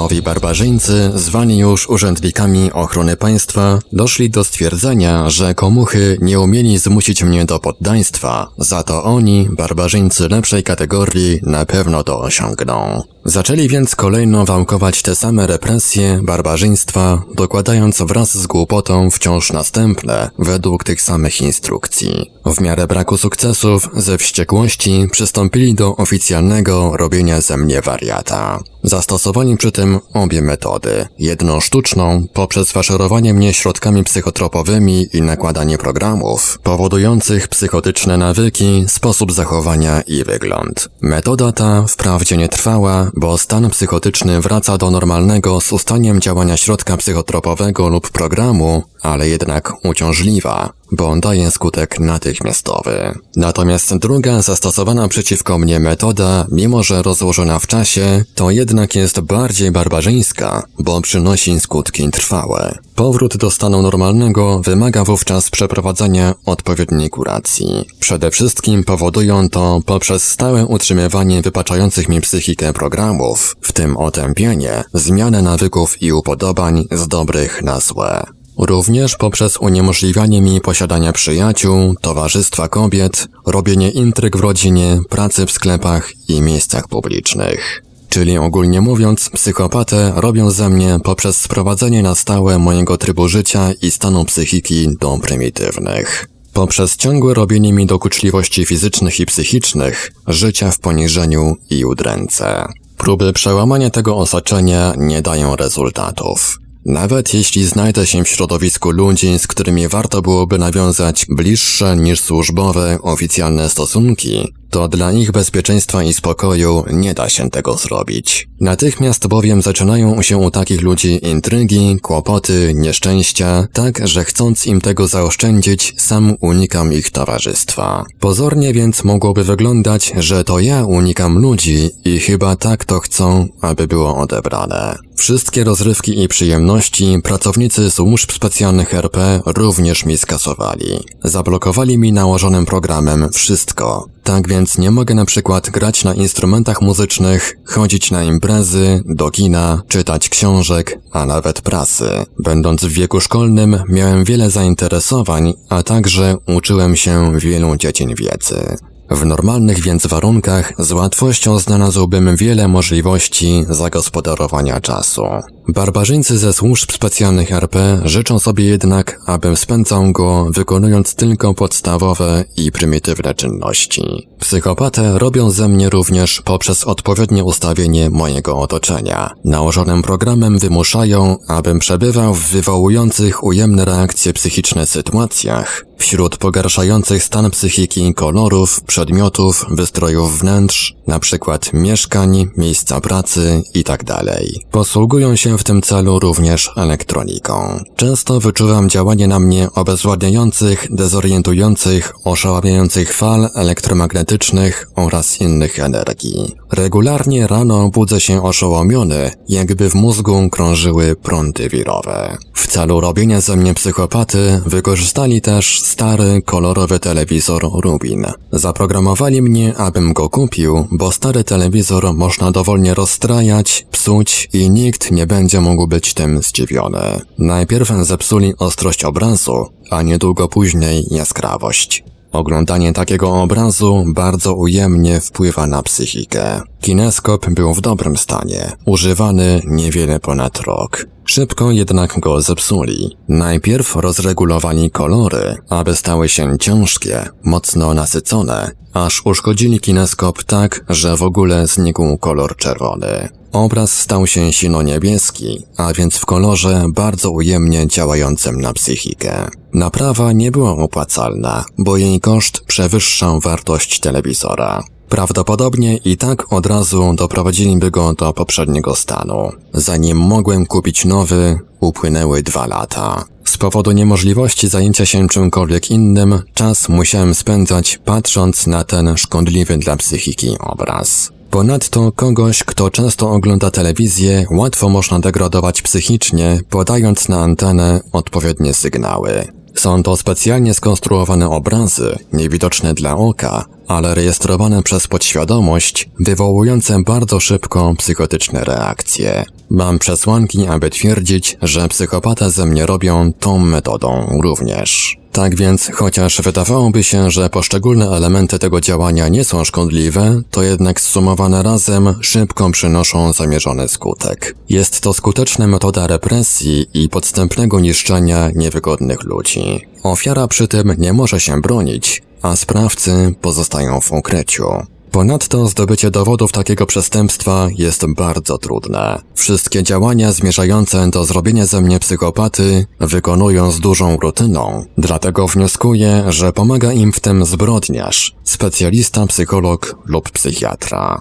Nowi barbarzyńcy, zwani już urzędnikami ochrony państwa, doszli do stwierdzenia, że komuchy nie umieli zmusić mnie do poddaństwa, za to oni, barbarzyńcy lepszej kategorii, na pewno to osiągną. Zaczęli więc kolejno wałkować te same represje, barbarzyństwa, dokładając wraz z głupotą wciąż następne, według tych samych instrukcji. W miarę braku sukcesów, ze wściekłości, przystąpili do oficjalnego robienia ze mnie wariata. Zastosowali przy tym obie metody. Jedną sztuczną, poprzez faszerowanie mnie środkami psychotropowymi i nakładanie programów, powodujących psychotyczne nawyki, sposób zachowania i wygląd. Metoda ta wprawdzie nie trwała, bo stan psychotyczny wraca do normalnego z ustaniem działania środka psychotropowego lub programu, ale jednak uciążliwa, bo daje skutek natychmiastowy. Natomiast druga zastosowana przeciwko mnie metoda, mimo że rozłożona w czasie, to jednak jest bardziej barbarzyńska, bo przynosi skutki trwałe. Powrót do stanu normalnego wymaga wówczas przeprowadzenia odpowiedniej kuracji. Przede wszystkim powodują to poprzez stałe utrzymywanie wypaczających mi psychikę programów, w tym otępienie, zmianę nawyków i upodobań z dobrych na złe. Również poprzez uniemożliwianie mi posiadania przyjaciół, towarzystwa kobiet, robienie intryg w rodzinie, pracy w sklepach i miejscach publicznych. Czyli ogólnie mówiąc, psychopatę robią ze mnie poprzez sprowadzenie na stałe mojego trybu życia i stanu psychiki do prymitywnych. Poprzez ciągłe robienie mi dokuczliwości fizycznych i psychicznych, życia w poniżeniu i udręce. Próby przełamania tego osaczenia nie dają rezultatów. Nawet jeśli znajdę się w środowisku ludzi, z którymi warto byłoby nawiązać bliższe niż służbowe oficjalne stosunki, to dla ich bezpieczeństwa i spokoju nie da się tego zrobić. Natychmiast bowiem zaczynają się u takich ludzi intrygi, kłopoty, nieszczęścia, tak że chcąc im tego zaoszczędzić, sam unikam ich towarzystwa. Pozornie więc mogłoby wyglądać, że to ja unikam ludzi i chyba tak to chcą, aby było odebrane. Wszystkie rozrywki i przyjemności pracownicy służb specjalnych RP również mi skasowali. Zablokowali mi nałożonym programem wszystko. Tak więc nie mogę na przykład grać na instrumentach muzycznych, chodzić na imprezy, do kina, czytać książek, a nawet prasy. Będąc w wieku szkolnym miałem wiele zainteresowań, a także uczyłem się wielu dziedzin wiedzy. W normalnych więc warunkach z łatwością znalazłbym wiele możliwości zagospodarowania czasu. Barbarzyńcy ze służb specjalnych RP życzą sobie jednak, abym spędzał go wykonując tylko podstawowe i prymitywne czynności. Psychopatę robią ze mnie również poprzez odpowiednie ustawienie mojego otoczenia. Nałożonym programem wymuszają, abym przebywał w wywołujących ujemne reakcje psychiczne sytuacjach, wśród pogarszających stan psychiki kolorów, przedmiotów, wystrojów wnętrz, np. mieszkań, miejsca pracy itd. Tak Posługują się w tym celu również elektroniką. Często wyczuwam działanie na mnie obezwładniających, dezorientujących, oszałamiających fal elektromagnetycznych oraz innych energii. Regularnie rano budzę się oszołomiony, jakby w mózgu krążyły prądy wirowe. W celu robienia ze mnie psychopaty wykorzystali też stary, kolorowy telewizor Rubin. Zaprogramowali mnie, abym go kupił, bo stary telewizor można dowolnie rozstrajać, psuć i nikt nie będzie mógł być tym zdziwiony. Najpierw zepsuli ostrość obrazu, a niedługo później jaskrawość. Oglądanie takiego obrazu bardzo ujemnie wpływa na psychikę. Kineskop był w dobrym stanie, używany niewiele ponad rok. Szybko jednak go zepsuli. Najpierw rozregulowali kolory, aby stały się ciężkie, mocno nasycone, aż uszkodzili kineskop tak, że w ogóle znikł kolor czerwony. Obraz stał się sino-niebieski, a więc w kolorze bardzo ujemnie działającym na psychikę. Naprawa nie była opłacalna, bo jej koszt przewyższał wartość telewizora. Prawdopodobnie i tak od razu doprowadziliby go do poprzedniego stanu. Zanim mogłem kupić nowy, upłynęły dwa lata. Z powodu niemożliwości zajęcia się czymkolwiek innym, czas musiałem spędzać patrząc na ten szkodliwy dla psychiki obraz. Ponadto kogoś, kto często ogląda telewizję, łatwo można degradować psychicznie, podając na antenę odpowiednie sygnały. Są to specjalnie skonstruowane obrazy, niewidoczne dla oka, ale rejestrowane przez podświadomość, wywołujące bardzo szybko psychotyczne reakcje. Mam przesłanki, aby twierdzić, że psychopata ze mnie robią tą metodą również. Tak więc, chociaż wydawałoby się, że poszczególne elementy tego działania nie są szkodliwe, to jednak zsumowane razem szybko przynoszą zamierzony skutek. Jest to skuteczna metoda represji i podstępnego niszczenia niewygodnych ludzi. Ofiara przy tym nie może się bronić, a sprawcy pozostają w ukryciu. Ponadto zdobycie dowodów takiego przestępstwa jest bardzo trudne. Wszystkie działania zmierzające do zrobienia ze mnie psychopaty wykonują z dużą rutyną, dlatego wnioskuję, że pomaga im w tym zbrodniarz, specjalista psycholog lub psychiatra.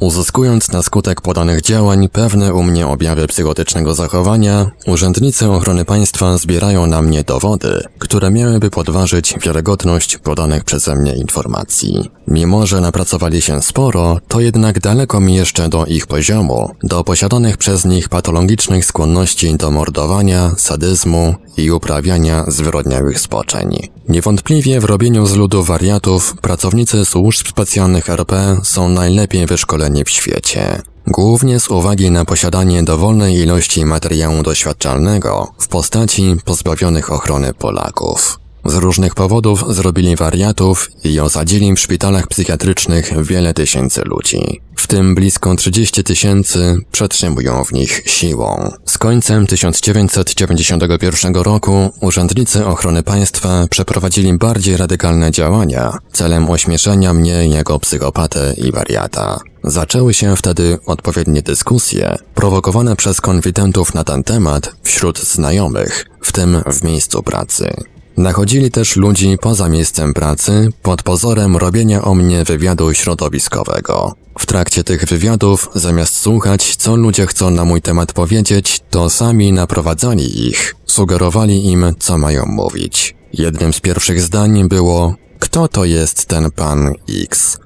Uzyskując na skutek podanych działań pewne u mnie objawy psychotycznego zachowania, urzędnicy ochrony państwa zbierają na mnie dowody, które miałyby podważyć wiarygodność podanych przeze mnie informacji. Mimo, że napracowali się sporo, to jednak daleko mi jeszcze do ich poziomu, do posiadanych przez nich patologicznych skłonności do mordowania, sadyzmu i uprawiania zwyrodniałych spoczeń. Niewątpliwie w robieniu z ludu wariatów pracownicy służb specjalnych RP są najlepiej wyszkoleni w świecie. Głównie z uwagi na posiadanie dowolnej ilości materiału doświadczalnego w postaci pozbawionych ochrony Polaków. Z różnych powodów zrobili wariatów i osadzili w szpitalach psychiatrycznych wiele tysięcy ludzi. W tym blisko 30 tysięcy przetrzymują w nich siłą. Z końcem 1991 roku urzędnicy ochrony państwa przeprowadzili bardziej radykalne działania celem ośmieszenia mnie jako psychopatę i wariata. Zaczęły się wtedy odpowiednie dyskusje, prowokowane przez konfidentów na ten temat wśród znajomych, w tym w miejscu pracy. Nachodzili też ludzi poza miejscem pracy pod pozorem robienia o mnie wywiadu środowiskowego. W trakcie tych wywiadów, zamiast słuchać, co ludzie chcą na mój temat powiedzieć, to sami naprowadzali ich, sugerowali im, co mają mówić. Jednym z pierwszych zdań było: Kto to jest ten pan X?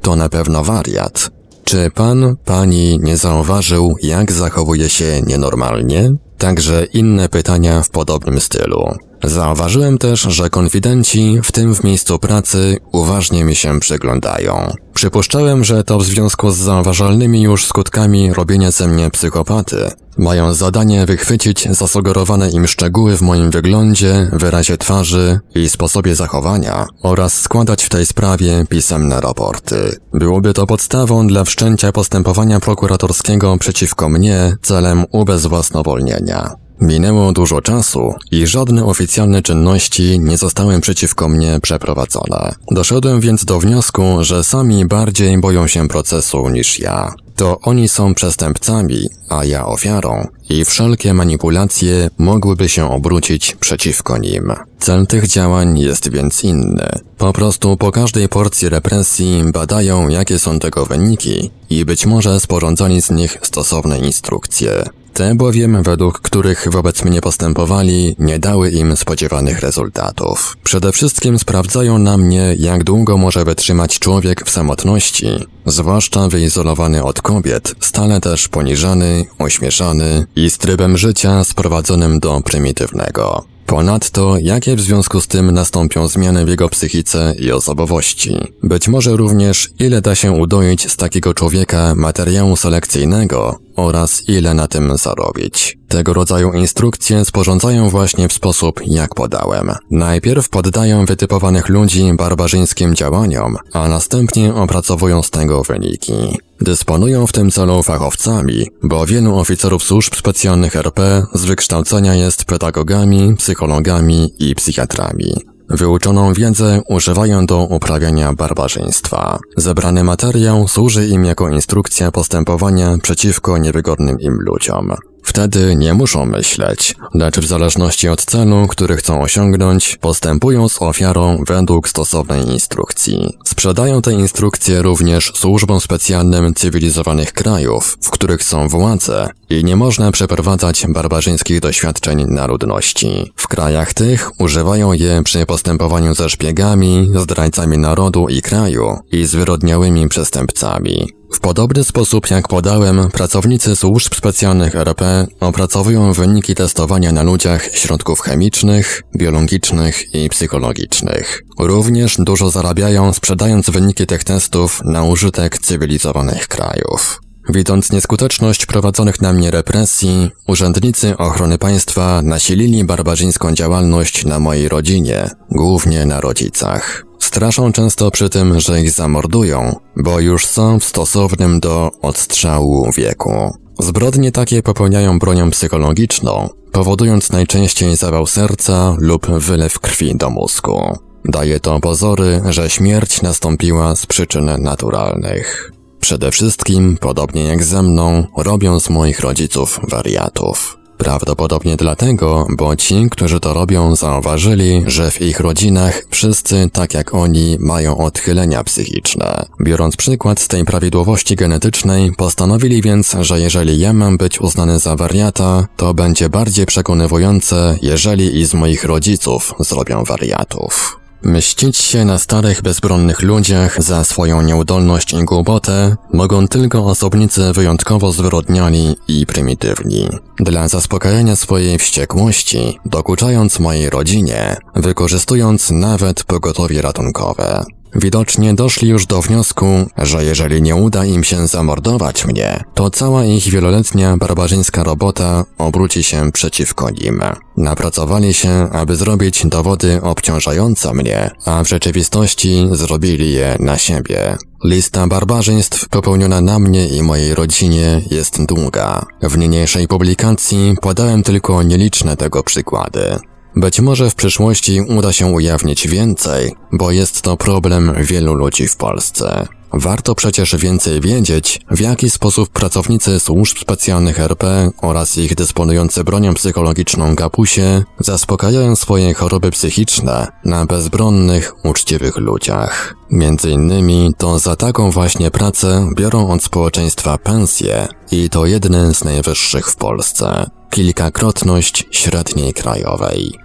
To na pewno wariat. Czy pan, pani nie zauważył, jak zachowuje się nienormalnie? Także inne pytania w podobnym stylu. Zauważyłem też, że konfidenci, w tym w miejscu pracy, uważnie mi się przyglądają. Przypuszczałem, że to w związku z zauważalnymi już skutkami robienia ze mnie psychopaty. Mają zadanie wychwycić zasugerowane im szczegóły w moim wyglądzie, wyrazie twarzy i sposobie zachowania oraz składać w tej sprawie pisemne raporty. Byłoby to podstawą dla wszczęcia postępowania prokuratorskiego przeciwko mnie celem ubezwłasnowolnienia. Minęło dużo czasu i żadne oficjalne czynności nie zostały przeciwko mnie przeprowadzone. Doszedłem więc do wniosku, że sami bardziej boją się procesu niż ja. To oni są przestępcami, a ja ofiarą i wszelkie manipulacje mogłyby się obrócić przeciwko nim. Cel tych działań jest więc inny. Po prostu po każdej porcji represji badają jakie są tego wyniki i być może sporządzali z nich stosowne instrukcje. Te bowiem, według których wobec mnie postępowali, nie dały im spodziewanych rezultatów. Przede wszystkim sprawdzają na mnie, jak długo może wytrzymać człowiek w samotności, zwłaszcza wyizolowany od kobiet, stale też poniżany, ośmieszany i z trybem życia sprowadzonym do prymitywnego. Ponadto, jakie w związku z tym nastąpią zmiany w jego psychice i osobowości. Być może również, ile da się udoić z takiego człowieka materiału selekcyjnego oraz ile na tym zarobić. Tego rodzaju instrukcje sporządzają właśnie w sposób, jak podałem. Najpierw poddają wytypowanych ludzi barbarzyńskim działaniom, a następnie opracowują z tego wyniki. Dysponują w tym celu fachowcami, bo wielu oficerów służb specjalnych RP z wykształcenia jest pedagogami, psychologami i psychiatrami. Wyuczoną wiedzę używają do uprawiania barbarzyństwa. Zebrany materiał służy im jako instrukcja postępowania przeciwko niewygodnym im ludziom. Wtedy nie muszą myśleć, lecz w zależności od celu, który chcą osiągnąć, postępują z ofiarą według stosownej instrukcji. Sprzedają te instrukcje również służbom specjalnym cywilizowanych krajów, w których są władze i nie można przeprowadzać barbarzyńskich doświadczeń na ludności. W krajach tych używają je przy postępowaniu ze szpiegami, zdrajcami narodu i kraju i zwyrodniałymi przestępcami. W podobny sposób jak podałem, pracownicy służb specjalnych RP opracowują wyniki testowania na ludziach środków chemicznych, biologicznych i psychologicznych. Również dużo zarabiają sprzedając wyniki tych testów na użytek cywilizowanych krajów. Widząc nieskuteczność prowadzonych na mnie represji, urzędnicy ochrony państwa nasilili barbarzyńską działalność na mojej rodzinie, głównie na rodzicach. Straszą często przy tym, że ich zamordują, bo już są w stosownym do odstrzału wieku. Zbrodnie takie popełniają bronią psychologiczną, powodując najczęściej zawał serca lub wylew krwi do mózgu. Daje to pozory, że śmierć nastąpiła z przyczyn naturalnych. Przede wszystkim, podobnie jak ze mną, robią z moich rodziców wariatów. Prawdopodobnie dlatego, bo ci, którzy to robią, zauważyli, że w ich rodzinach wszyscy, tak jak oni, mają odchylenia psychiczne. Biorąc przykład z tej prawidłowości genetycznej, postanowili więc, że jeżeli ja mam być uznany za wariata, to będzie bardziej przekonywujące, jeżeli i z moich rodziców zrobią wariatów. Mścić się na starych, bezbronnych ludziach za swoją nieudolność i głupotę mogą tylko osobnicy wyjątkowo zwyrodniali i prymitywni. Dla zaspokajania swojej wściekłości, dokuczając mojej rodzinie, wykorzystując nawet pogotowie ratunkowe. Widocznie doszli już do wniosku, że jeżeli nie uda im się zamordować mnie, to cała ich wieloletnia barbarzyńska robota obróci się przeciwko nim. Napracowali się, aby zrobić dowody obciążające mnie, a w rzeczywistości zrobili je na siebie. Lista barbarzyństw popełniona na mnie i mojej rodzinie jest długa. W niniejszej publikacji podałem tylko nieliczne tego przykłady. Być może w przyszłości uda się ujawnić więcej, bo jest to problem wielu ludzi w Polsce. Warto przecież więcej wiedzieć, w jaki sposób pracownicy służb specjalnych RP oraz ich dysponujący bronią psychologiczną gapusie zaspokajają swoje choroby psychiczne na bezbronnych, uczciwych ludziach. Między innymi to za taką właśnie pracę biorą od społeczeństwa pensje i to jedne z najwyższych w Polsce. Kilkakrotność średniej krajowej.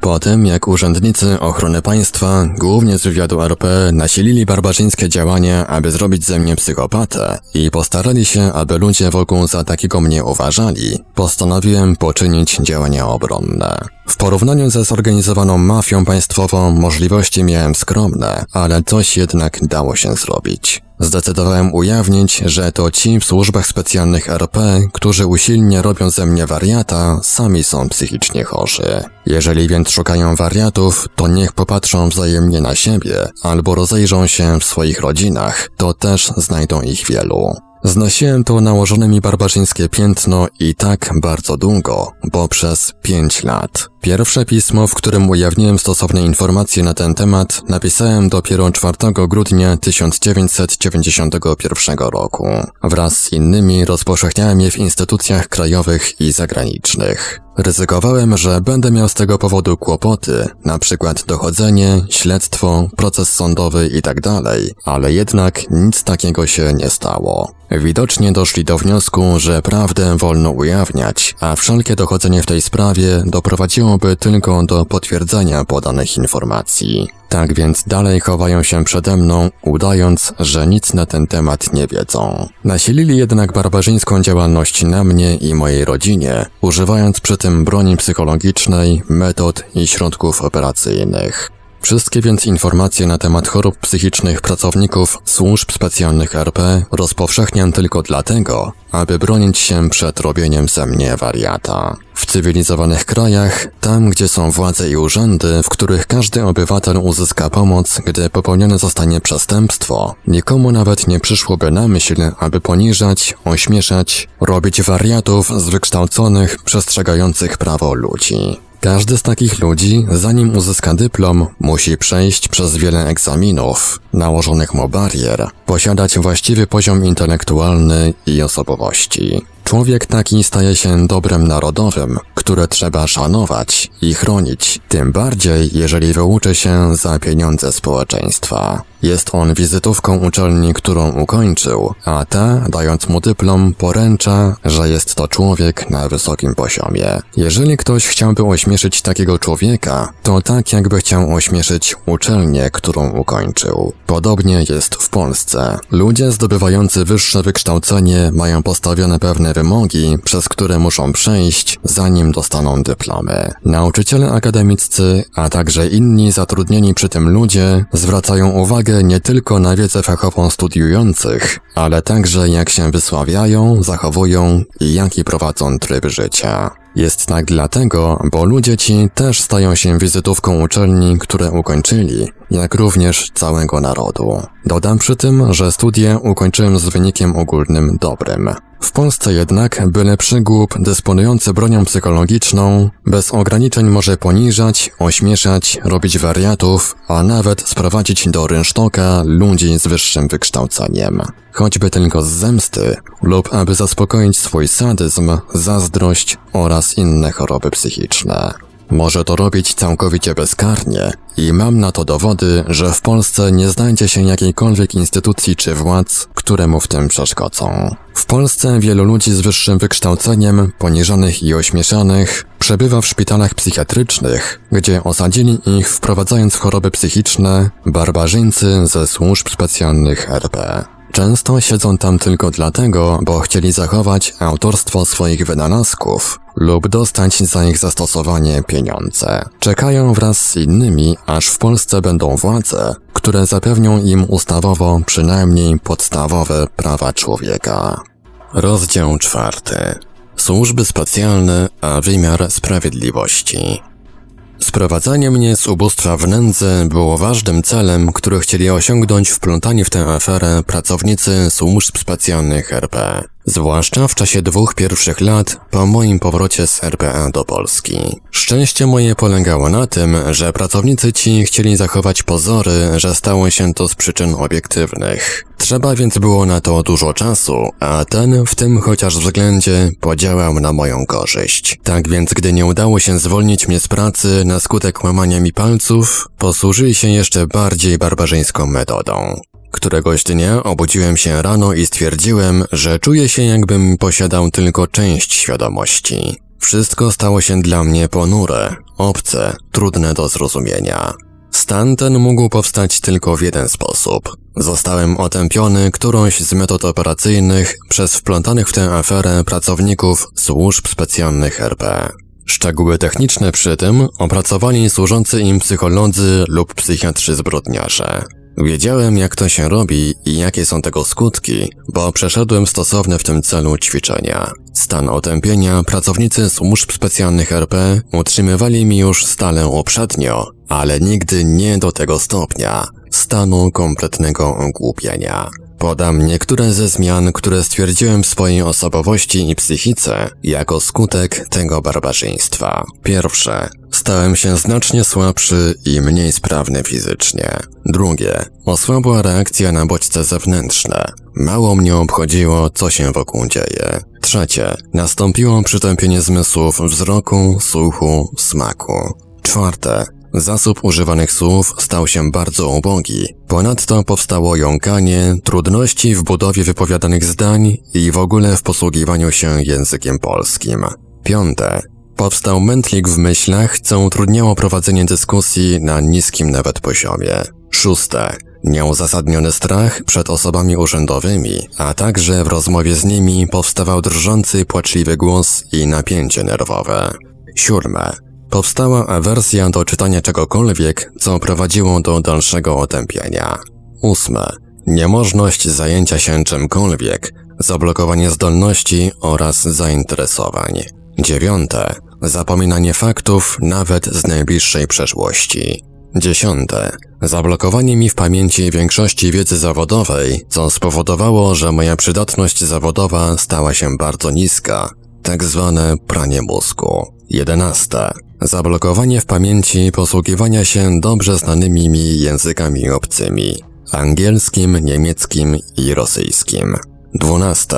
Po tym, jak urzędnicy ochrony państwa, głównie z wywiadu RP, nasilili barbarzyńskie działania, aby zrobić ze mnie psychopatę i postarali się, aby ludzie wokół za takiego mnie uważali, postanowiłem poczynić działania obronne. W porównaniu ze zorganizowaną mafią państwową możliwości miałem skromne, ale coś jednak dało się zrobić. Zdecydowałem ujawnić, że to ci w służbach specjalnych RP, którzy usilnie robią ze mnie wariata, sami są psychicznie chorzy. Jeżeli więc szukają wariatów, to niech popatrzą wzajemnie na siebie, albo rozejrzą się w swoich rodzinach, to też znajdą ich wielu. Znosiłem to nałożone mi barbarzyńskie piętno i tak bardzo długo, bo przez pięć lat. Pierwsze pismo, w którym ujawniłem stosowne informacje na ten temat, napisałem dopiero 4 grudnia 1991 roku. Wraz z innymi rozpowszechniałem je w instytucjach krajowych i zagranicznych. Ryzykowałem, że będę miał z tego powodu kłopoty, na przykład dochodzenie, śledztwo, proces sądowy itd., tak ale jednak nic takiego się nie stało. Widocznie doszli do wniosku, że prawdę wolno ujawniać, a wszelkie dochodzenie w tej sprawie doprowadziłoby tylko do potwierdzenia podanych informacji. Tak więc dalej chowają się przede mną, udając, że nic na ten temat nie wiedzą. Nasilili jednak barbarzyńską działalność na mnie i mojej rodzinie, używając przy tym broni psychologicznej, metod i środków operacyjnych. Wszystkie więc informacje na temat chorób psychicznych pracowników służb specjalnych RP rozpowszechniam tylko dlatego, aby bronić się przed robieniem ze mnie wariata. W cywilizowanych krajach, tam gdzie są władze i urzędy, w których każdy obywatel uzyska pomoc, gdy popełnione zostanie przestępstwo, nikomu nawet nie przyszłoby na myśl, aby poniżać, ośmieszać, robić wariatów z wykształconych, przestrzegających prawo ludzi. Każdy z takich ludzi, zanim uzyska dyplom, musi przejść przez wiele egzaminów, nałożonych mu barier, posiadać właściwy poziom intelektualny i osobowości. Człowiek taki staje się dobrem narodowym, które trzeba szanować i chronić, tym bardziej jeżeli wyuczy się za pieniądze społeczeństwa. Jest on wizytówką uczelni, którą ukończył, a ta, dając mu dyplom, poręcza, że jest to człowiek na wysokim poziomie. Jeżeli ktoś chciałby ośmieszyć takiego człowieka, to tak jakby chciał ośmieszyć uczelnię, którą ukończył. Podobnie jest w Polsce. Ludzie zdobywający wyższe wykształcenie mają postawione pewne wymogi, przez które muszą przejść, zanim dostaną dyplomy. Nauczyciele akademiccy, a także inni zatrudnieni przy tym ludzie zwracają uwagę nie tylko na wiedzę fachową studiujących, ale także jak się wysławiają, zachowują i jaki prowadzą tryb życia. Jest tak dlatego, bo ludzie ci też stają się wizytówką uczelni, które ukończyli, jak również całego narodu. Dodam przy tym, że studia ukończyłem z wynikiem ogólnym dobrym. W Polsce jednak byle przygłup dysponujący bronią psychologiczną bez ograniczeń może poniżać, ośmieszać, robić wariatów, a nawet sprowadzić do rynsztoka ludzi z wyższym wykształceniem. Choćby tylko z zemsty lub aby zaspokoić swój sadyzm, zazdrość oraz inne choroby psychiczne. Może to robić całkowicie bezkarnie i mam na to dowody, że w Polsce nie znajdzie się jakiejkolwiek instytucji czy władz, które mu w tym przeszkodzą. W Polsce wielu ludzi z wyższym wykształceniem, poniżanych i ośmieszanych, przebywa w szpitalach psychiatrycznych, gdzie osadzili ich wprowadzając choroby psychiczne barbarzyńcy ze służb specjalnych RP. Często siedzą tam tylko dlatego, bo chcieli zachować autorstwo swoich wynalazków lub dostać za ich zastosowanie pieniądze. Czekają wraz z innymi, aż w Polsce będą władze, które zapewnią im ustawowo przynajmniej podstawowe prawa człowieka. Rozdział czwarty. Służby specjalne, a wymiar sprawiedliwości. Sprowadzanie mnie z ubóstwa w nędzę było ważnym celem, który chcieli osiągnąć wplątani w tę aferę pracownicy służb specjalnych RP zwłaszcza w czasie dwóch pierwszych lat po moim powrocie z RPA do Polski. Szczęście moje polegało na tym, że pracownicy ci chcieli zachować pozory, że stało się to z przyczyn obiektywnych. Trzeba więc było na to dużo czasu, a ten w tym chociaż względzie podziałał na moją korzyść. Tak więc gdy nie udało się zwolnić mnie z pracy na skutek łamania mi palców, posłużyli się jeszcze bardziej barbarzyńską metodą. Któregoś dnia obudziłem się rano i stwierdziłem, że czuję się jakbym posiadał tylko część świadomości. Wszystko stało się dla mnie ponure, obce, trudne do zrozumienia. Stan ten mógł powstać tylko w jeden sposób. Zostałem otępiony którąś z metod operacyjnych przez wplątanych w tę aferę pracowników służb specjalnych RP. Szczegóły techniczne przy tym opracowali służący im psycholodzy lub psychiatrzy zbrodniarze. Wiedziałem, jak to się robi i jakie są tego skutki, bo przeszedłem stosowne w tym celu ćwiczenia. Stan otępienia pracownicy służb specjalnych RP utrzymywali mi już stale uprzednio, ale nigdy nie do tego stopnia stanu kompletnego ogłupienia. Podam niektóre ze zmian, które stwierdziłem w swojej osobowości i psychice jako skutek tego barbarzyństwa. Pierwsze. Stałem się znacznie słabszy i mniej sprawny fizycznie. Drugie. Osłabła reakcja na bodźce zewnętrzne. Mało mnie obchodziło, co się wokół dzieje. Trzecie. Nastąpiło przytępienie zmysłów wzroku, słuchu, smaku. Czwarte. Zasób używanych słów stał się bardzo ubogi. Ponadto powstało jąkanie, trudności w budowie wypowiadanych zdań i w ogóle w posługiwaniu się językiem polskim. Piąte. Powstał mętlik w myślach, co utrudniało prowadzenie dyskusji na niskim nawet poziomie. Szóste. Nieuzasadniony strach przed osobami urzędowymi, a także w rozmowie z nimi powstawał drżący, płaczliwy głos i napięcie nerwowe. Siódme. Powstała awersja do czytania czegokolwiek, co prowadziło do dalszego otępienia. Ósme. Niemożność zajęcia się czymkolwiek, zablokowanie zdolności oraz zainteresowań. Dziewiąte. Zapominanie faktów nawet z najbliższej przeszłości. Dziesiąte. Zablokowanie mi w pamięci większości wiedzy zawodowej, co spowodowało, że moja przydatność zawodowa stała się bardzo niska, tak zwane pranie mózgu. 11. Zablokowanie w pamięci posługiwania się dobrze znanymi mi językami obcymi angielskim, niemieckim i rosyjskim. 12.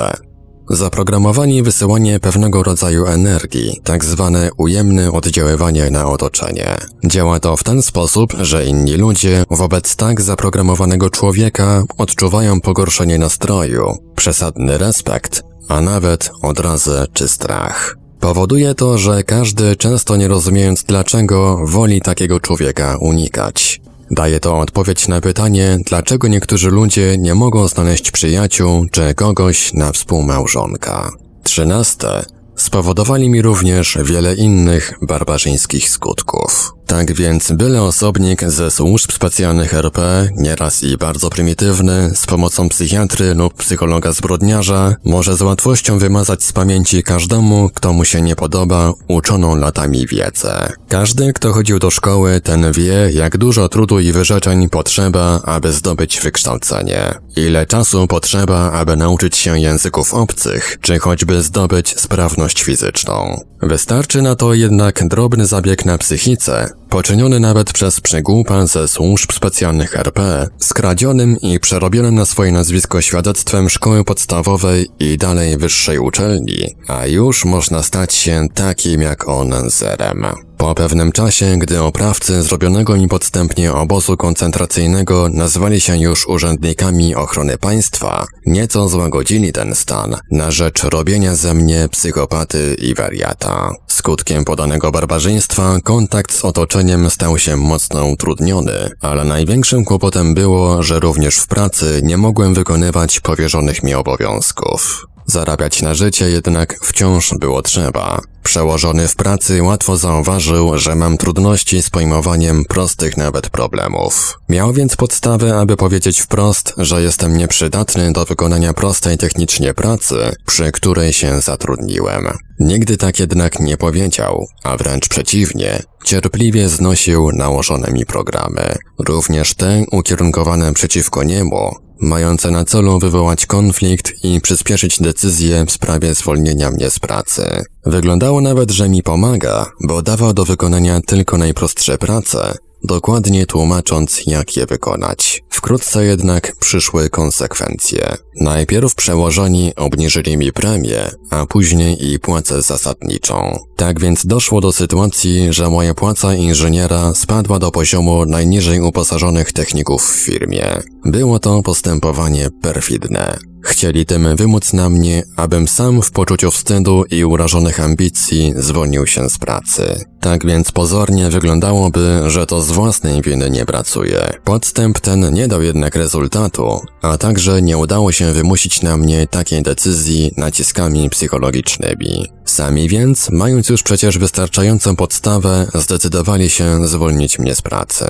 Zaprogramowanie i wysyłanie pewnego rodzaju energii, tak zwane ujemne oddziaływanie na otoczenie. Działa to w ten sposób, że inni ludzie wobec tak zaprogramowanego człowieka odczuwają pogorszenie nastroju, przesadny respekt, a nawet odrazę czy strach. Powoduje to, że każdy, często nie rozumiejąc dlaczego, woli takiego człowieka unikać. Daje to odpowiedź na pytanie, dlaczego niektórzy ludzie nie mogą znaleźć przyjaciół czy kogoś na współmałżonka. 13. Spowodowali mi również wiele innych barbarzyńskich skutków. Tak więc byle osobnik ze służb specjalnych RP, nieraz i bardzo prymitywny, z pomocą psychiatry lub psychologa zbrodniarza, może z łatwością wymazać z pamięci każdemu, kto mu się nie podoba, uczoną latami wiedzę. Każdy, kto chodził do szkoły, ten wie, jak dużo trudu i wyrzeczeń potrzeba, aby zdobyć wykształcenie. Ile czasu potrzeba, aby nauczyć się języków obcych, czy choćby zdobyć sprawność fizyczną. Wystarczy na to jednak drobny zabieg na psychice, poczyniony nawet przez przegłupa ze służb specjalnych RP, skradzionym i przerobionym na swoje nazwisko świadectwem szkoły podstawowej i dalej wyższej uczelni, a już można stać się takim jak on zerem. Po pewnym czasie, gdy oprawcy zrobionego mi podstępnie obozu koncentracyjnego nazwali się już urzędnikami ochrony państwa, nieco złagodzili ten stan na rzecz robienia ze mnie psychopaty i wariata. Skutkiem podanego barbarzyństwa kontakt z otoczeniem stał się mocno utrudniony, ale największym kłopotem było, że również w pracy nie mogłem wykonywać powierzonych mi obowiązków. Zarabiać na życie jednak wciąż było trzeba. Przełożony w pracy łatwo zauważył, że mam trudności z pojmowaniem prostych nawet problemów. Miał więc podstawę, aby powiedzieć wprost, że jestem nieprzydatny do wykonania prostej technicznie pracy, przy której się zatrudniłem. Nigdy tak jednak nie powiedział, a wręcz przeciwnie, cierpliwie znosił nałożone mi programy, również te ukierunkowane przeciwko niemu, mające na celu wywołać konflikt i przyspieszyć decyzję w sprawie zwolnienia mnie z pracy. Wyglądało nawet, że mi pomaga, bo dawał do wykonania tylko najprostsze prace, dokładnie tłumacząc, jak je wykonać. Wkrótce jednak przyszły konsekwencje. Najpierw przełożeni obniżyli mi premię, a później i płacę zasadniczą. Tak więc doszło do sytuacji, że moja płaca inżyniera spadła do poziomu najniżej uposażonych techników w firmie. Było to postępowanie perfidne. Chcieli tym wymóc na mnie, abym sam w poczuciu wstydu i urażonych ambicji zwolnił się z pracy. Tak więc pozornie wyglądałoby, że to z własnej winy nie pracuję. Podstęp ten nie dał jednak rezultatu, a także nie udało się wymusić na mnie takiej decyzji naciskami psychologicznymi. Sami więc, mając już przecież wystarczającą podstawę, zdecydowali się zwolnić mnie z pracy.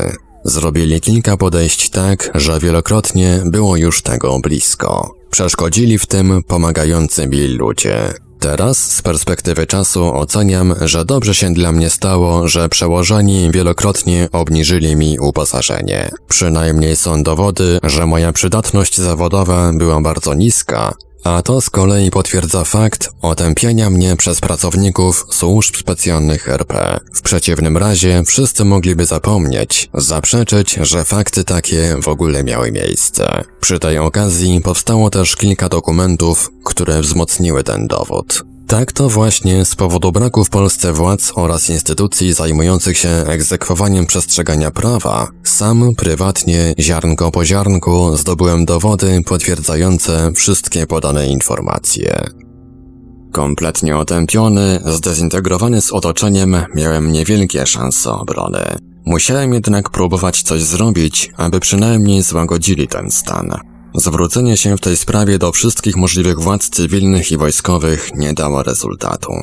Zrobili kilka podejść tak, że wielokrotnie było już tego blisko. Przeszkodzili w tym pomagający mi ludzie. Teraz, z perspektywy czasu, oceniam, że dobrze się dla mnie stało, że przełożeni wielokrotnie obniżyli mi uposażenie. Przynajmniej są dowody, że moja przydatność zawodowa była bardzo niska, a to z kolei potwierdza fakt otępienia mnie przez pracowników służb specjalnych RP. W przeciwnym razie wszyscy mogliby zapomnieć, zaprzeczyć, że fakty takie w ogóle miały miejsce. Przy tej okazji powstało też kilka dokumentów, które wzmocniły ten dowód. Tak to właśnie z powodu braku w Polsce władz oraz instytucji zajmujących się egzekwowaniem przestrzegania prawa, sam prywatnie, ziarnko po ziarnku zdobyłem dowody potwierdzające wszystkie podane informacje. Kompletnie otępiony, zdezintegrowany z otoczeniem, miałem niewielkie szanse obrony. Musiałem jednak próbować coś zrobić, aby przynajmniej złagodzili ten stan. Zwrócenie się w tej sprawie do wszystkich możliwych władz cywilnych i wojskowych nie dało rezultatu.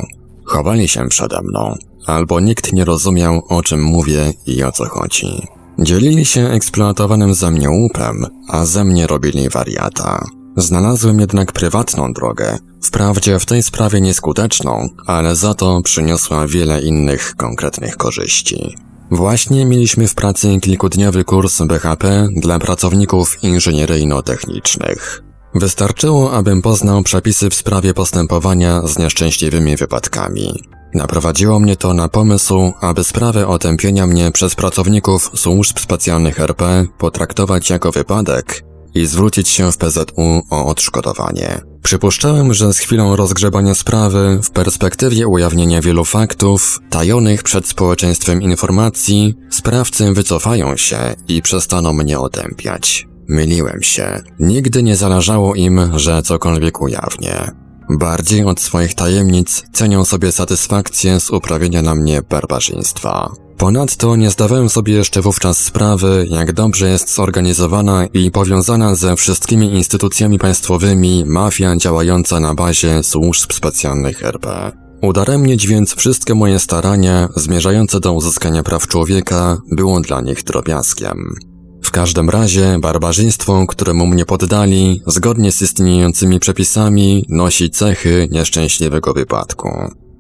Chowali się przede mną, albo nikt nie rozumiał, o czym mówię i o co chodzi. Dzielili się eksploatowanym ze mnie łupem, a ze mnie robili wariata. Znalazłem jednak prywatną drogę, wprawdzie w tej sprawie nieskuteczną, ale za to przyniosła wiele innych konkretnych korzyści. Właśnie mieliśmy w pracy kilkudniowy kurs BHP dla pracowników inżynieryjno-technicznych. Wystarczyło, abym poznał przepisy w sprawie postępowania z nieszczęśliwymi wypadkami. Naprowadziło mnie to na pomysł, aby sprawę otępienia mnie przez pracowników służb specjalnych RP potraktować jako wypadek i zwrócić się w PZU o odszkodowanie. Przypuszczałem, że z chwilą rozgrzebania sprawy, w perspektywie ujawnienia wielu faktów, tajonych przed społeczeństwem informacji, sprawcy wycofają się i przestaną mnie otępiać. Myliłem się. Nigdy nie zależało im, że cokolwiek ujawnię. Bardziej od swoich tajemnic cenią sobie satysfakcję z uprawienia na mnie barbarzyństwa. Ponadto nie zdawałem sobie jeszcze wówczas sprawy, jak dobrze jest zorganizowana i powiązana ze wszystkimi instytucjami państwowymi mafia działająca na bazie służb specjalnych RP. Udaremnić więc wszystkie moje starania zmierzające do uzyskania praw człowieka było dla nich drobiazgiem. W każdym razie barbarzyństwo, któremu mnie poddali, zgodnie z istniejącymi przepisami, nosi cechy nieszczęśliwego wypadku.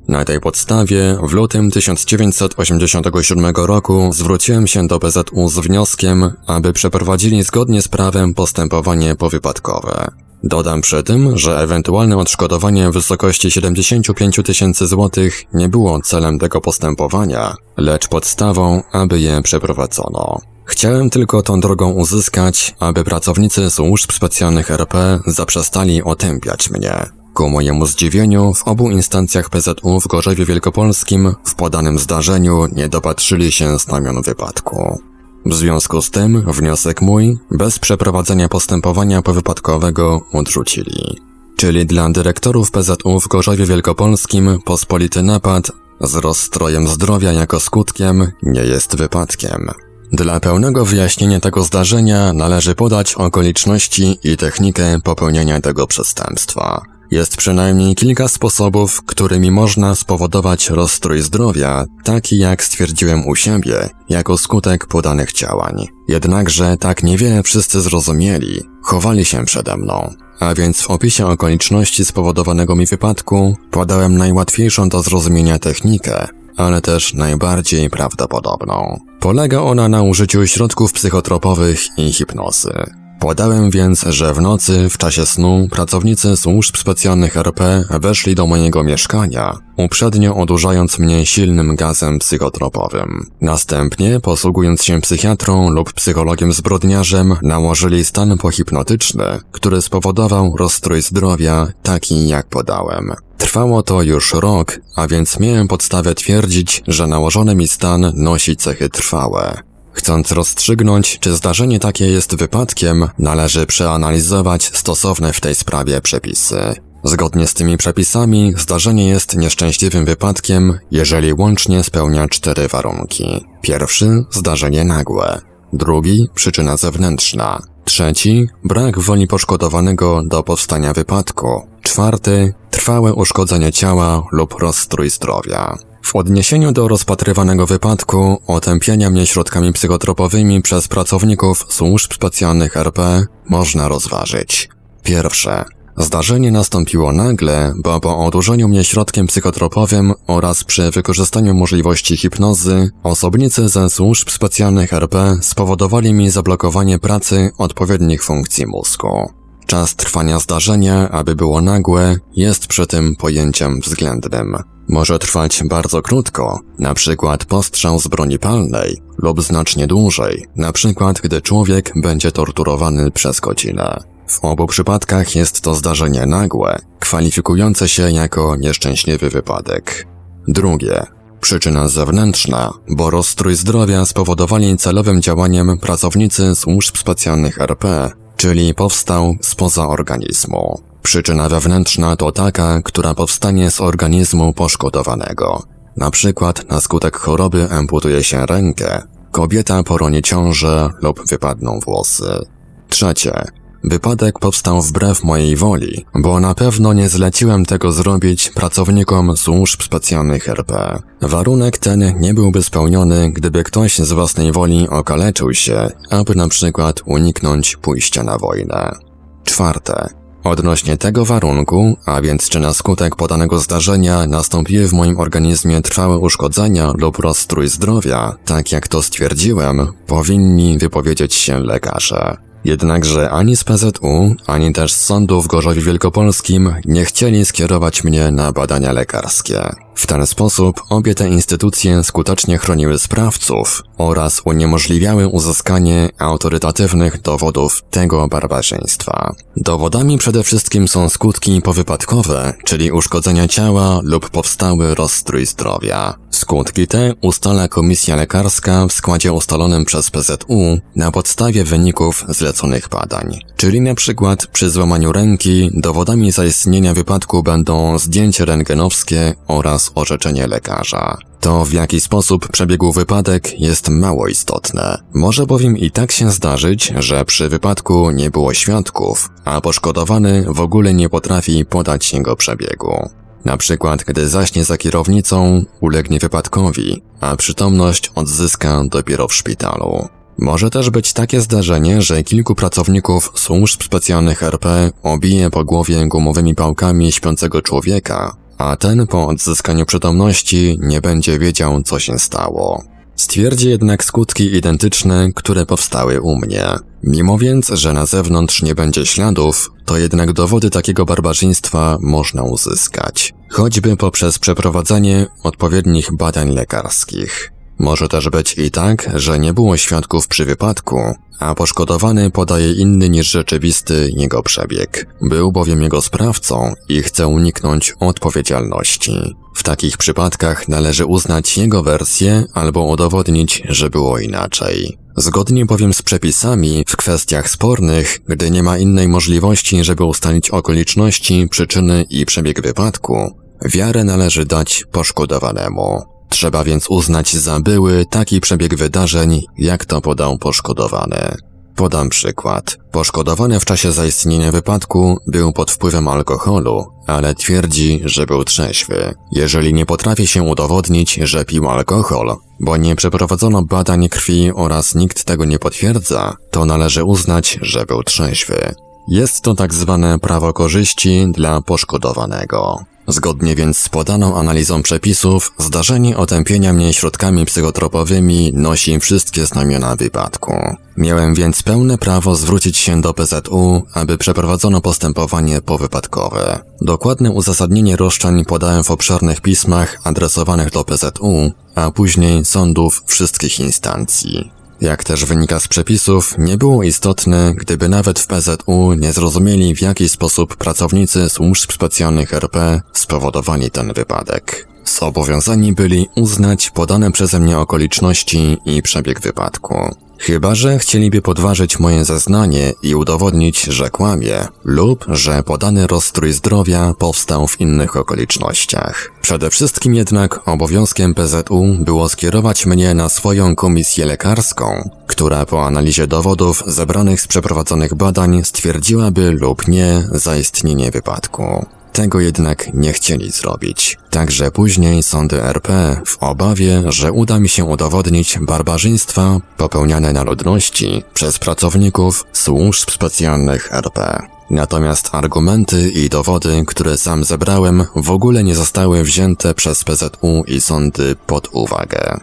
Na tej podstawie w lutym 1987 roku zwróciłem się do PZU z wnioskiem, aby przeprowadzili zgodnie z prawem postępowanie powypadkowe. Dodam przy tym, że ewentualne odszkodowanie w wysokości 75 tysięcy złotych nie było celem tego postępowania, lecz podstawą, aby je przeprowadzono. Chciałem tylko tą drogą uzyskać, aby pracownicy służb specjalnych RP zaprzestali otępiać mnie. Ku mojemu zdziwieniu, w obu instancjach PZU w Gorzewie Wielkopolskim w podanym zdarzeniu nie dopatrzyli się znamion wypadku. W związku z tym wniosek mój, bez przeprowadzenia postępowania powypadkowego, odrzucili. Czyli dla dyrektorów PZU w Gorzowie Wielkopolskim pospolity napad z rozstrojem zdrowia jako skutkiem nie jest wypadkiem. Dla pełnego wyjaśnienia tego zdarzenia należy podać okoliczności i technikę popełniania tego przestępstwa. Jest przynajmniej kilka sposobów, którymi można spowodować rozstrój zdrowia, taki jak stwierdziłem u siebie, jako skutek podanych działań. Jednakże tak niewiele wszyscy zrozumieli, chowali się przede mną. A więc w opisie okoliczności spowodowanego mi wypadku podałem najłatwiejszą do zrozumienia technikę, ale też najbardziej prawdopodobną. Polega ona na użyciu środków psychotropowych i hipnozy. Podałem więc, że w nocy, w czasie snu, pracownicy służb specjalnych RP weszli do mojego mieszkania, uprzednio odurzając mnie silnym gazem psychotropowym. Następnie, posługując się psychiatrą lub psychologiem zbrodniarzem, nałożyli stan pohipnotyczny, który spowodował rozstrój zdrowia, taki jak podałem. Trwało to już rok, a więc miałem podstawę twierdzić, że nałożony mi stan nosi cechy trwałe. Chcąc rozstrzygnąć, czy zdarzenie takie jest wypadkiem, należy przeanalizować stosowne w tej sprawie przepisy. Zgodnie z tymi przepisami, zdarzenie jest nieszczęśliwym wypadkiem, jeżeli łącznie spełnia cztery warunki. Pierwszy, zdarzenie nagłe. Drugi, przyczyna zewnętrzna. Trzeci, brak woli poszkodowanego do powstania wypadku. Czwarty, trwałe uszkodzenie ciała lub rozstrój zdrowia. W odniesieniu do rozpatrywanego wypadku otępienia mnie środkami psychotropowymi przez pracowników służb specjalnych RP można rozważyć. Pierwsze. Zdarzenie nastąpiło nagle, bo po odurzeniu mnie środkiem psychotropowym oraz przy wykorzystaniu możliwości hipnozy, osobnicy ze służb specjalnych RP spowodowali mi zablokowanie pracy odpowiednich funkcji mózgu. Czas trwania zdarzenia, aby było nagłe, jest przy tym pojęciem względnym. Może trwać bardzo krótko, przykład postrzał z broni palnej, lub znacznie dłużej, przykład gdy człowiek będzie torturowany przez godzinę. W obu przypadkach jest to zdarzenie nagłe, kwalifikujące się jako nieszczęśliwy wypadek. Drugie. Przyczyna zewnętrzna, bo rozstrój zdrowia spowodowali celowym działaniem pracownicy służb specjalnych RP, czyli powstał spoza organizmu. Przyczyna wewnętrzna to taka, która powstanie z organizmu poszkodowanego. Na przykład na skutek choroby amputuje się rękę, kobieta poronie ciążę lub wypadną włosy. Trzecie. Wypadek powstał wbrew mojej woli, bo na pewno nie zleciłem tego zrobić pracownikom służb specjalnych RP. Warunek ten nie byłby spełniony, gdyby ktoś z własnej woli okaleczył się, aby na przykład uniknąć pójścia na wojnę. Czwarte. Odnośnie tego warunku, a więc czy na skutek podanego zdarzenia nastąpiły w moim organizmie trwałe uszkodzenia lub rozstrój zdrowia, tak jak to stwierdziłem, powinni wypowiedzieć się lekarze. Jednakże ani z PZU, ani też z sądu w Gorzowie Wielkopolskim nie chcieli skierować mnie na badania lekarskie. W ten sposób obie te instytucje skutecznie chroniły sprawców oraz uniemożliwiały uzyskanie autorytatywnych dowodów tego barbarzyństwa. Dowodami przede wszystkim są skutki powypadkowe, czyli uszkodzenia ciała lub powstały rozstrój zdrowia. Skutki te ustala komisja lekarska w składzie ustalonym przez PZU na podstawie wyników zleconych badań. Czyli na przykład przy złamaniu ręki dowodami zaistnienia wypadku będą zdjęcie rentgenowskie oraz orzeczenie lekarza. To w jaki sposób przebiegł wypadek jest mało istotne. Może bowiem i tak się zdarzyć, że przy wypadku nie było świadków, a poszkodowany w ogóle nie potrafi podać jego przebiegu. Na przykład, gdy zaśnie za kierownicą, ulegnie wypadkowi, a przytomność odzyska dopiero w szpitalu. Może też być takie zdarzenie, że kilku pracowników służb specjalnych RP obije po głowie gumowymi pałkami śpiącego człowieka, a ten po odzyskaniu przytomności nie będzie wiedział, co się stało. Stwierdzi jednak skutki identyczne, które powstały u mnie. Mimo więc, że na zewnątrz nie będzie śladów, to jednak dowody takiego barbarzyństwa można uzyskać, choćby poprzez przeprowadzenie odpowiednich badań lekarskich. Może też być i tak, że nie było świadków przy wypadku, a poszkodowany podaje inny niż rzeczywisty jego przebieg. Był bowiem jego sprawcą i chce uniknąć odpowiedzialności. W takich przypadkach należy uznać jego wersję albo udowodnić, że było inaczej. Zgodnie bowiem z przepisami, w kwestiach spornych, gdy nie ma innej możliwości, żeby ustalić okoliczności, przyczyny i przebieg wypadku, wiarę należy dać poszkodowanemu. Trzeba więc uznać za były taki przebieg wydarzeń, jak to podał poszkodowany. Podam przykład. Poszkodowany w czasie zaistnienia wypadku był pod wpływem alkoholu, ale twierdzi, że był trzeźwy. Jeżeli nie potrafi się udowodnić, że pił alkohol, bo nie przeprowadzono badań krwi oraz nikt tego nie potwierdza, to należy uznać, że był trzeźwy. Jest to tak zwane prawo korzyści dla poszkodowanego. Zgodnie więc z podaną analizą przepisów, zdarzenie otępienia mnie środkami psychotropowymi nosi wszystkie znamiona wypadku. Miałem więc pełne prawo zwrócić się do PZU, aby przeprowadzono postępowanie powypadkowe. Dokładne uzasadnienie roszczeń podałem w obszernych pismach adresowanych do PZU, a później sądów wszystkich instancji. Jak też wynika z przepisów, nie było istotne, gdyby nawet w PZU nie zrozumieli w jaki sposób pracownicy służb specjalnych RP spowodowali ten wypadek. Zobowiązani byli uznać podane przeze mnie okoliczności i przebieg wypadku. Chyba, że chcieliby podważyć moje zeznanie i udowodnić, że kłamie, lub że podany rozstrój zdrowia powstał w innych okolicznościach. Przede wszystkim jednak obowiązkiem PZU było skierować mnie na swoją komisję lekarską, która po analizie dowodów zebranych z przeprowadzonych badań stwierdziłaby lub nie zaistnienie wypadku. Tego jednak nie chcieli zrobić. Także później sądy RP, w obawie, że uda mi się udowodnić barbarzyństwa popełniane na ludności przez pracowników służb specjalnych RP. Natomiast argumenty i dowody, które sam zebrałem, w ogóle nie zostały wzięte przez PZU i sądy pod uwagę.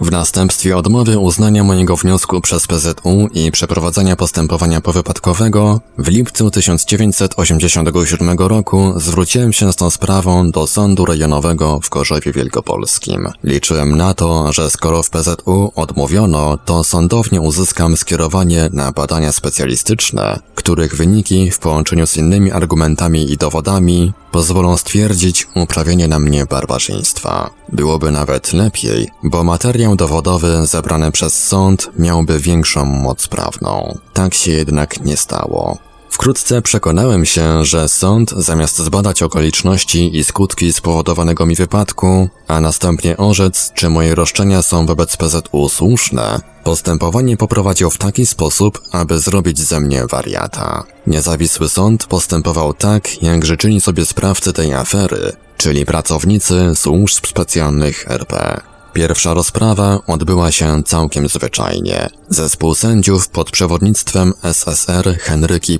W następstwie odmowy uznania mojego wniosku przez PZU i przeprowadzenia postępowania powypadkowego, w lipcu 1987 roku zwróciłem się z tą sprawą do Sądu Rejonowego w Gorzowie Wielkopolskim. Liczyłem na to, że skoro w PZU odmówiono, to sądownie uzyskam skierowanie na badania specjalistyczne, których wyniki w połączeniu z innymi argumentami i dowodami pozwolą stwierdzić uprawienie na mnie barbarzyństwa. Byłoby nawet lepiej, bo materiał dowodowy zebrany przez sąd miałby większą moc prawną. Tak się jednak nie stało. Wkrótce przekonałem się, że sąd zamiast zbadać okoliczności i skutki spowodowanego mi wypadku, a następnie orzec, czy moje roszczenia są wobec PZU słuszne, postępowanie poprowadził w taki sposób, aby zrobić ze mnie wariata. Niezawisły sąd postępował tak, jak życzyli sobie sprawcy tej afery, czyli pracownicy służb specjalnych RP. Pierwsza rozprawa odbyła się całkiem zwyczajnie. Zespół sędziów pod przewodnictwem SSR Henryki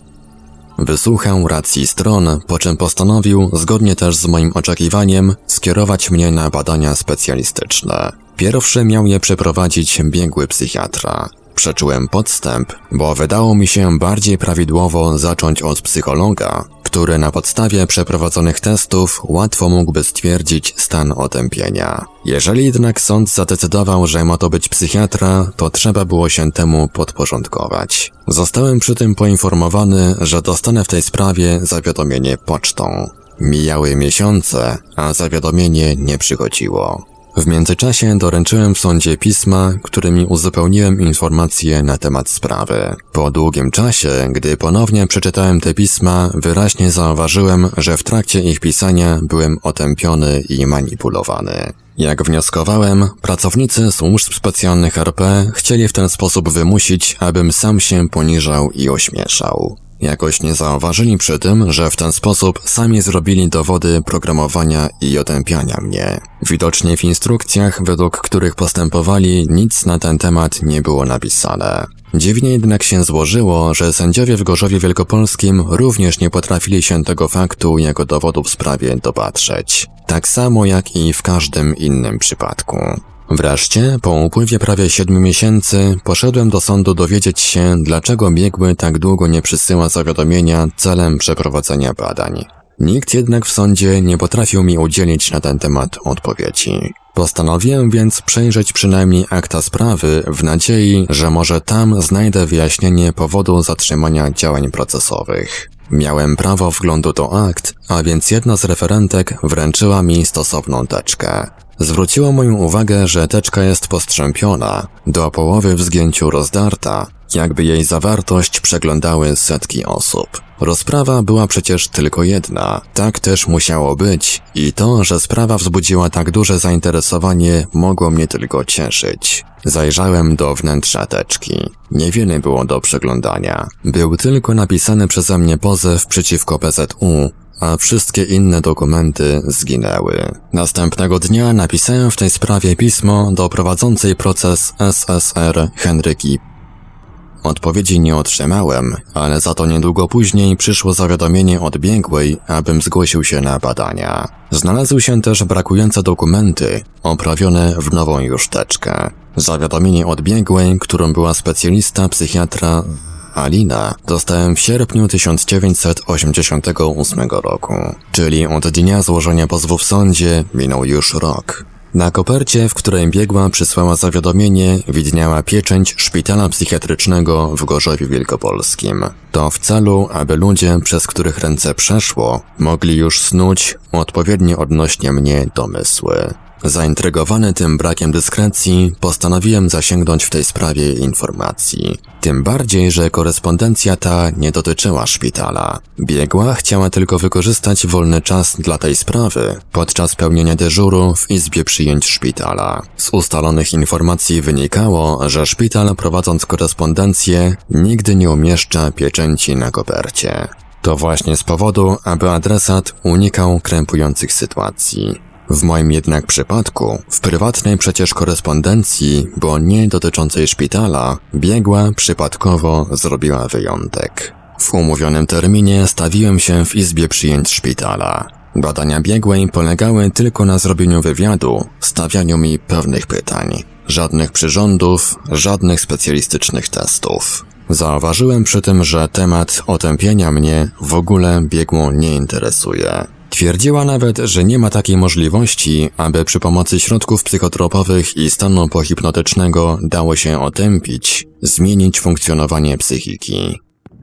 Wysłuchał racji stron, po czym postanowił, zgodnie też z moim oczekiwaniem, skierować mnie na badania specjalistyczne. Pierwszy miał je przeprowadzić biegły psychiatra. Przeczułem podstęp, bo wydało mi się bardziej prawidłowo zacząć od psychologa, który na podstawie przeprowadzonych testów łatwo mógłby stwierdzić stan otępienia. Jeżeli jednak sąd zadecydował, że ma to być psychiatra, to trzeba było się temu podporządkować. Zostałem przy tym poinformowany, że dostanę w tej sprawie zawiadomienie pocztą. Mijały miesiące, a zawiadomienie nie przychodziło. W międzyczasie doręczyłem w sądzie pisma, którymi uzupełniłem informacje na temat sprawy. Po długim czasie, gdy ponownie przeczytałem te pisma, wyraźnie zauważyłem, że w trakcie ich pisania byłem otępiony i manipulowany. Jak wnioskowałem, pracownicy służb specjalnych RP chcieli w ten sposób wymusić, abym sam się poniżał i ośmieszał. Jakoś nie zauważyli przy tym, że w ten sposób sami zrobili dowody programowania i otępiania mnie. Widocznie w instrukcjach, według których postępowali, nic na ten temat nie było napisane. Dziwnie jednak się złożyło, że sędziowie w Gorzowie Wielkopolskim również nie potrafili się tego faktu jako dowodu w sprawie dopatrzeć. Tak samo jak i w każdym innym przypadku. Wreszcie, po upływie prawie siedmiu miesięcy, poszedłem do sądu dowiedzieć się, dlaczego biegły tak długo nie przysyła zawiadomienia celem przeprowadzenia badań. Nikt jednak w sądzie nie potrafił mi udzielić na ten temat odpowiedzi. Postanowiłem więc przejrzeć przynajmniej akta sprawy w nadziei, że może tam znajdę wyjaśnienie powodu zatrzymania działań procesowych. Miałem prawo wglądu do akt, a więc jedna z referentek wręczyła mi stosowną teczkę. Zwróciło moją uwagę, że teczka jest postrzępiona, do połowy w zgięciu rozdarta, jakby jej zawartość przeglądały setki osób. Rozprawa była przecież tylko jedna, tak też musiało być i to, że sprawa wzbudziła tak duże zainteresowanie mogło mnie tylko cieszyć. Zajrzałem do wnętrza teczki. Niewiele było do przeglądania. Był tylko napisany przeze mnie pozew przeciwko PZU, a wszystkie inne dokumenty zginęły. Następnego dnia napisałem w tej sprawie pismo do prowadzącej proces SSR Henryki Odpowiedzi nie otrzymałem, ale za to niedługo później przyszło zawiadomienie od biegłej, abym zgłosił się na badania. Znalazły się też brakujące dokumenty, oprawione w nową już teczkę. Zawiadomienie od biegłej, którą była specjalista psychiatra Alina dostałem w sierpniu 1988 roku, czyli od dnia złożenia pozwu w sądzie minął już rok. Na kopercie, w której biegła przysłała zawiadomienie, widniała pieczęć szpitala psychiatrycznego w Gorzowie Wielkopolskim. To w celu, aby ludzie, przez których ręce przeszło, mogli już snuć odpowiednio odnośnie mnie domysły. Zaintrygowany tym brakiem dyskrecji, postanowiłem zasięgnąć w tej sprawie informacji. Tym bardziej, że korespondencja ta nie dotyczyła szpitala. Biegła chciała tylko wykorzystać wolny czas dla tej sprawy podczas pełnienia dyżuru w izbie przyjęć szpitala. Z ustalonych informacji wynikało, że szpital prowadząc korespondencję nigdy nie umieszcza pieczęci na kopercie. To właśnie z powodu, aby adresat unikał krępujących sytuacji. W moim jednak przypadku, w prywatnej przecież korespondencji, bo nie dotyczącej szpitala, biegła przypadkowo zrobiła wyjątek. W umówionym terminie stawiłem się w izbie przyjęć szpitala. Badania biegłej polegały tylko na zrobieniu wywiadu, stawianiu mi pewnych pytań. Żadnych przyrządów, żadnych specjalistycznych testów. Zauważyłem przy tym, że temat otępienia mnie w ogóle biegłą nie interesuje. Twierdziła nawet, że nie ma takiej możliwości, aby przy pomocy środków psychotropowych i stanu pohipnotycznego dało się otępić, zmienić funkcjonowanie psychiki.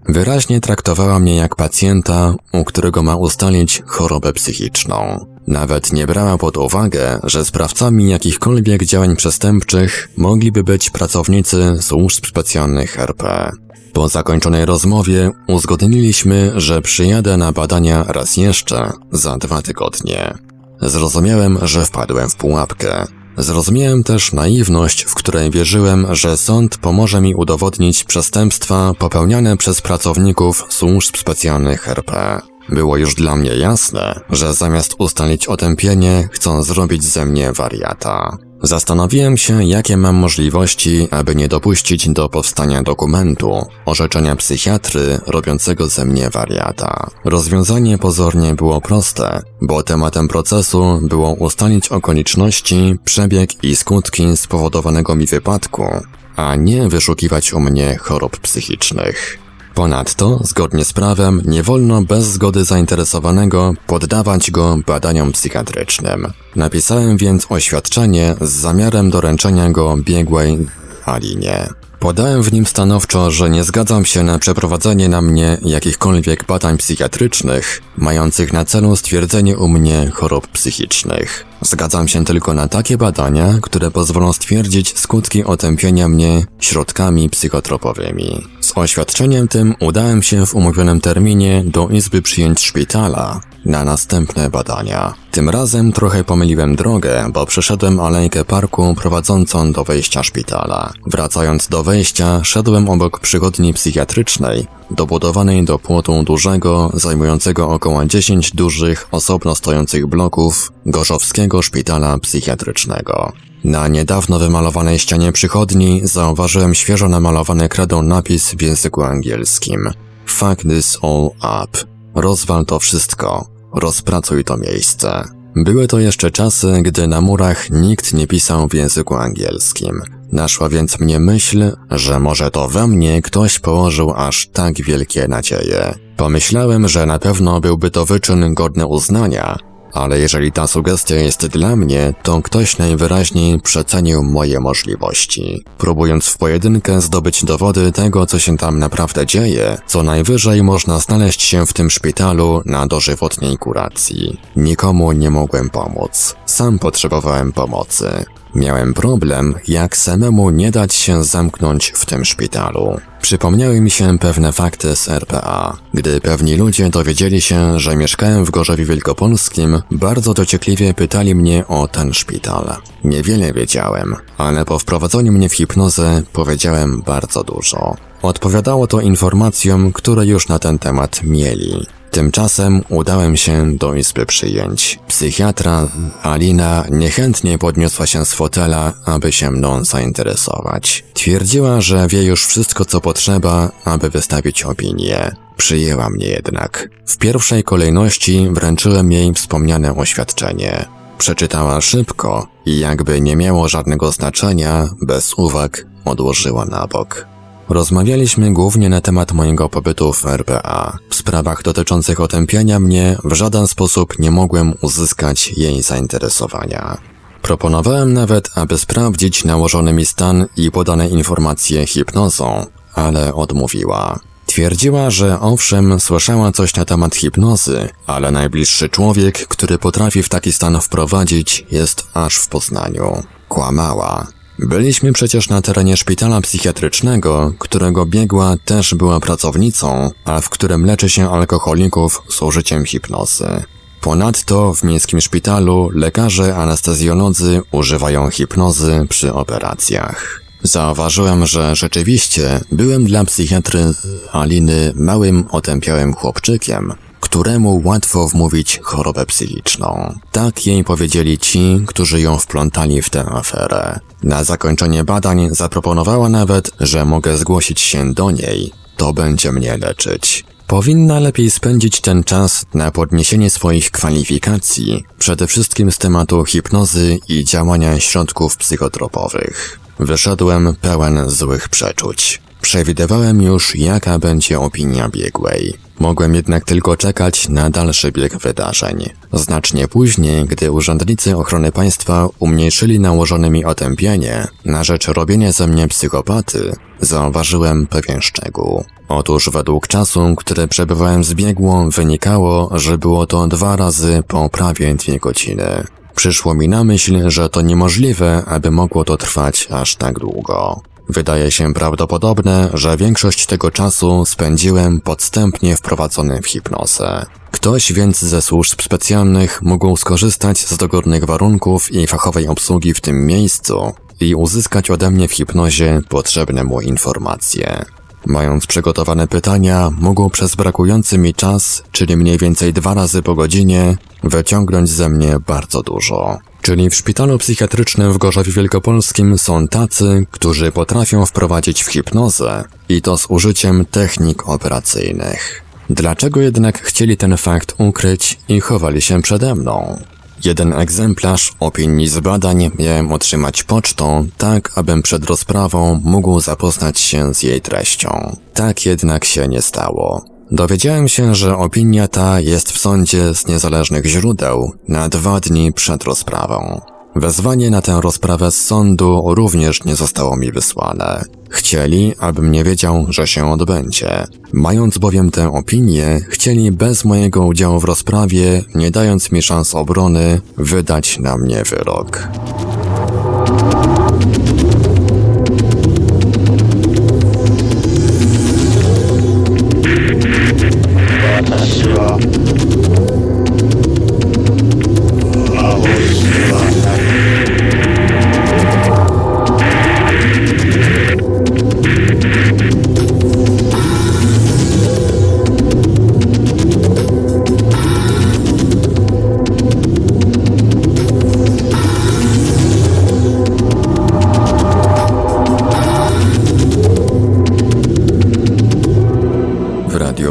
Wyraźnie traktowała mnie jak pacjenta, u którego ma ustalić chorobę psychiczną. Nawet nie brała pod uwagę, że sprawcami jakichkolwiek działań przestępczych mogliby być pracownicy służb specjalnych RP. Po zakończonej rozmowie uzgodniliśmy, że przyjadę na badania raz jeszcze za dwa tygodnie. Zrozumiałem, że wpadłem w pułapkę. Zrozumiałem też naiwność, w której wierzyłem, że sąd pomoże mi udowodnić przestępstwa popełniane przez pracowników służb specjalnych RP. Było już dla mnie jasne, że zamiast ustalić otępienie, chcą zrobić ze mnie wariata. Zastanowiłem się, jakie mam możliwości, aby nie dopuścić do powstania dokumentu, orzeczenia psychiatry robiącego ze mnie wariata. Rozwiązanie pozornie było proste, bo tematem procesu było ustalić okoliczności, przebieg i skutki spowodowanego mi wypadku, a nie wyszukiwać u mnie chorób psychicznych. Ponadto, zgodnie z prawem, nie wolno bez zgody zainteresowanego poddawać go badaniom psychiatrycznym. Napisałem więc oświadczenie z zamiarem doręczenia go biegłej Alinie. Podałem w nim stanowczo, że nie zgadzam się na przeprowadzenie na mnie jakichkolwiek badań psychiatrycznych, mających na celu stwierdzenie u mnie chorób psychicznych. Zgadzam się tylko na takie badania, które pozwolą stwierdzić skutki otępienia mnie środkami psychotropowymi. Z oświadczeniem tym udałem się w umówionym terminie do izby przyjęć szpitala, na następne badania. Tym razem trochę pomyliłem drogę, bo przeszedłem alejkę parku prowadzącą do wejścia szpitala. Wracając do wejścia, szedłem obok przychodni psychiatrycznej, dobudowanej do płotu dużego, zajmującego około 10 dużych, osobno stojących bloków Gorzowskiego Szpitala Psychiatrycznego. Na niedawno wymalowanej ścianie przychodni zauważyłem świeżo namalowany kredą napis w języku angielskim. Fuck this all up. Rozwal to wszystko. Rozpracuj to miejsce. Były to jeszcze czasy, gdy na murach nikt nie pisał w języku angielskim. Naszła więc mnie myśl, że może to we mnie ktoś położył aż tak wielkie nadzieje. Pomyślałem, że na pewno byłby to wyczyn godny uznania, ale jeżeli ta sugestia jest dla mnie, to ktoś najwyraźniej przecenił moje możliwości. Próbując w pojedynkę zdobyć dowody tego, co się tam naprawdę dzieje, co najwyżej można znaleźć się w tym szpitalu na dożywotniej kuracji. Nikomu nie mogłem pomóc. Sam potrzebowałem pomocy. Miałem problem, jak samemu nie dać się zamknąć w tym szpitalu. Przypomniały mi się pewne fakty z RPA. Gdy pewni ludzie dowiedzieli się, że mieszkałem w Gorzowie Wielkopolskim, bardzo dociekliwie pytali mnie o ten szpital. Niewiele wiedziałem, ale po wprowadzeniu mnie w hipnozę powiedziałem bardzo dużo. Odpowiadało to informacjom, które już na ten temat mieli. Tymczasem udałem się do izby przyjęć. Psychiatra Alina niechętnie podniosła się z fotela, aby się mną zainteresować. Twierdziła, że wie już wszystko co potrzeba, aby wystawić opinię. Przyjęła mnie jednak. W pierwszej kolejności wręczyłem jej wspomniane oświadczenie. Przeczytała szybko i jakby nie miało żadnego znaczenia, bez uwag odłożyła na bok. Rozmawialiśmy głównie na temat mojego pobytu w RPA. W sprawach dotyczących otępiania mnie w żaden sposób nie mogłem uzyskać jej zainteresowania. Proponowałem nawet, aby sprawdzić nałożony mi stan i podane informacje hipnozą, ale odmówiła. Twierdziła, że owszem, słyszała coś na temat hipnozy, ale najbliższy człowiek, który potrafi w taki stan wprowadzić, jest aż w Poznaniu. Kłamała. Byliśmy przecież na terenie szpitala psychiatrycznego, którego biegła też była pracownicą, a w którym leczy się alkoholików z użyciem hipnozy. Ponadto w miejskim szpitalu lekarze anestezjolodzy używają hipnozy przy operacjach. Zauważyłem, że rzeczywiście byłem dla psychiatry Aliny małym, otępiałym chłopczykiem, któremu łatwo wmówić chorobę psychiczną. Tak jej powiedzieli ci, którzy ją wplątali w tę aferę. Na zakończenie badań zaproponowała nawet, że mogę zgłosić się do niej. To będzie mnie leczyć. Powinna lepiej spędzić ten czas na podniesienie swoich kwalifikacji, przede wszystkim z tematu hipnozy i działania środków psychotropowych. Wyszedłem pełen złych przeczuć. Przewidywałem już, jaka będzie opinia biegłej. Mogłem jednak tylko czekać na dalszy bieg wydarzeń. Znacznie później, gdy urzędnicy ochrony państwa umniejszyli nałożone mi otępienie na rzecz robienia ze mnie psychopaty, zauważyłem pewien szczegół. Otóż według czasu, który przebywałem z biegłą, wynikało, że było to dwa razy po prawie dwie godziny. Przyszło mi na myśl, że to niemożliwe, aby mogło to trwać aż tak długo. Wydaje się prawdopodobne, że większość tego czasu spędziłem podstępnie wprowadzony w hipnozę. Ktoś więc ze służb specjalnych mógł skorzystać z dogodnych warunków i fachowej obsługi w tym miejscu i uzyskać ode mnie w hipnozie potrzebne mu informacje. Mając przygotowane pytania, mógł przez brakujący mi czas, czyli mniej więcej dwa razy po godzinie, wyciągnąć ze mnie bardzo dużo. Czyli w szpitalu psychiatrycznym w Gorzowie Wielkopolskim są tacy, którzy potrafią wprowadzić w hipnozę i to z użyciem technik operacyjnych. Dlaczego jednak chcieli ten fakt ukryć i chowali się przede mną? Jeden egzemplarz opinii z badań miałem otrzymać pocztą, tak abym przed rozprawą mógł zapoznać się z jej treścią. Tak jednak się nie stało. Dowiedziałem się, że opinia ta jest w sądzie z niezależnych źródeł na dwa dni przed rozprawą. Wezwanie na tę rozprawę z sądu również nie zostało mi wysłane. Chcieli, abym nie wiedział, że się odbędzie. Mając bowiem tę opinię, chcieli bez mojego udziału w rozprawie, nie dając mi szans obrony, wydać na mnie wyrok.